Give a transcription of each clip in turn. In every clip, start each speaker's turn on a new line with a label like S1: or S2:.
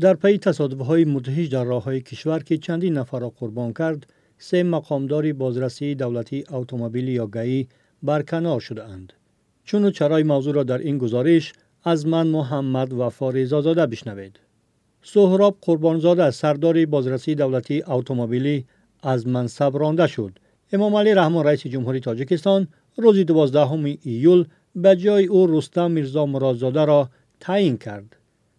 S1: در پی تصادف های مدهش در راه های کشور که چندین نفر را قربان کرد سه مقامداری بازرسی دولتی اتومبیلی یا گئی برکنار شده اند. چون و چرای موضوع را در این گزارش از من محمد و فاریزا زاده بشنوید. سهراب قربانزاده سردار بازرسی دولتی اتومبیلی از منصب رانده شد. امام علی رحمان رئیس جمهوری تاجیکستان روز 12 ایول به جای او رستم میرزا مرادزاده را تعیین کرد.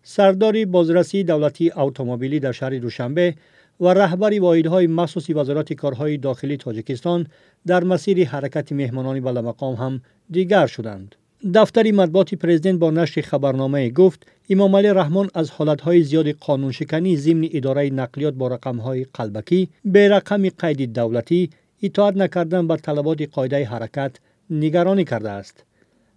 S1: سرداری بازرسی دولتی اتومبیلی در شهر دوشنبه و رهبری واحدهای مخصوصی وزارت کارهای داخلی تاجیکستان در مسیر حرکت مهمانان مقام هم دیگر شدند. دفتر مطبوعات پرزیدنت با نشر خبرنامه گفت امام علی رحمان از حالتهای زیاد قانون شکنی ضمن اداره نقلیات با رقمهای قلبکی به رقم قید دولتی اطاعت نکردن به طلبات قاعده حرکت نگرانی کرده است.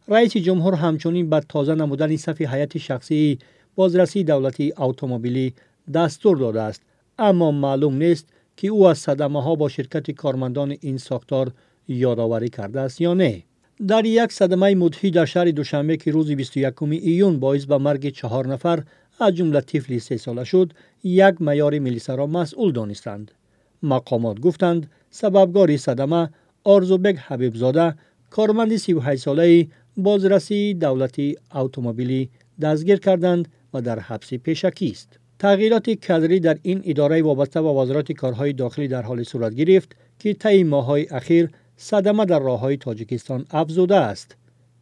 S1: رئیس جمهور همچنین به تازه نمودن صف حیات شخصی بازرسی دولتی اتومبیلی دستور داده است. اما معلوم نیست که او از صدمه ها با شرکت کارمندان این ساختار یادآوری کرده است یا نه. در یک صدمه مدهی در شهر دوشنبه که روز 21 ایون باعث به مرگ چهار نفر از جمله طفلی سه ساله شد یک میار ملیسا را مسئول دانستند. مقامات گفتند سببگاری صدمه آرزوبگ حبیبزاده کارمند 38 ساله بازرسی دولتی اتومبیلی دستگیر کردند و در حبس پیشکی است. تغییرات کادری در این اداره وابسته به وزارت کارهای داخلی در حال صورت گرفت که طی ماههای اخیر صدمه در راههای تاجیکستان افزوده است.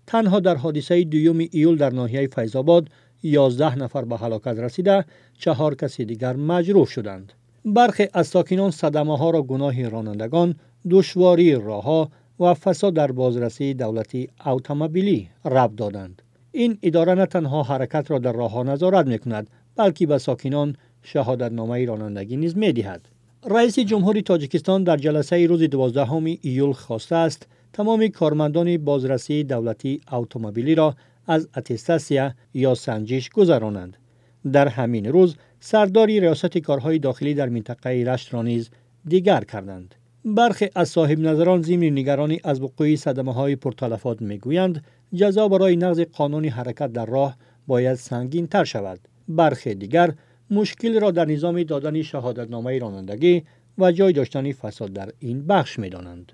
S1: تنها در حادثه دوم ایول در ناحیه فیضآباد 11 نفر به هلاکت رسیده، چهار کسی دیگر مجروح شدند. برخی از ساکنان صدمه ها را گناه رانندگان، دشواری راهها و فساد در بازرسی دولتی اتومبیلی رب دادند. این اداره نه تنها حرکت را در راه نظارت می کند بلکه به ساکنان شهادت نامه رانندگی نیز می دهد. رئیس جمهوری تاجیکستان در جلسه روز 12 ایول خواسته است تمام کارمندان بازرسی دولتی اتومبیلی را از اتستاسیا یا سنجش گذرانند. در همین روز سرداری ریاست کارهای داخلی در منطقه رشت را نیز دیگر کردند. برخی از صاحب نظران ضمن نگرانی از وقوع صدمه های پرتلفات می‌گویند جزا برای نقض قانون حرکت در راه باید سنگین تر شود برخی دیگر مشکل را در نظام دادن شهادتنامه رانندگی و جای داشتن فساد در این بخش می دانند.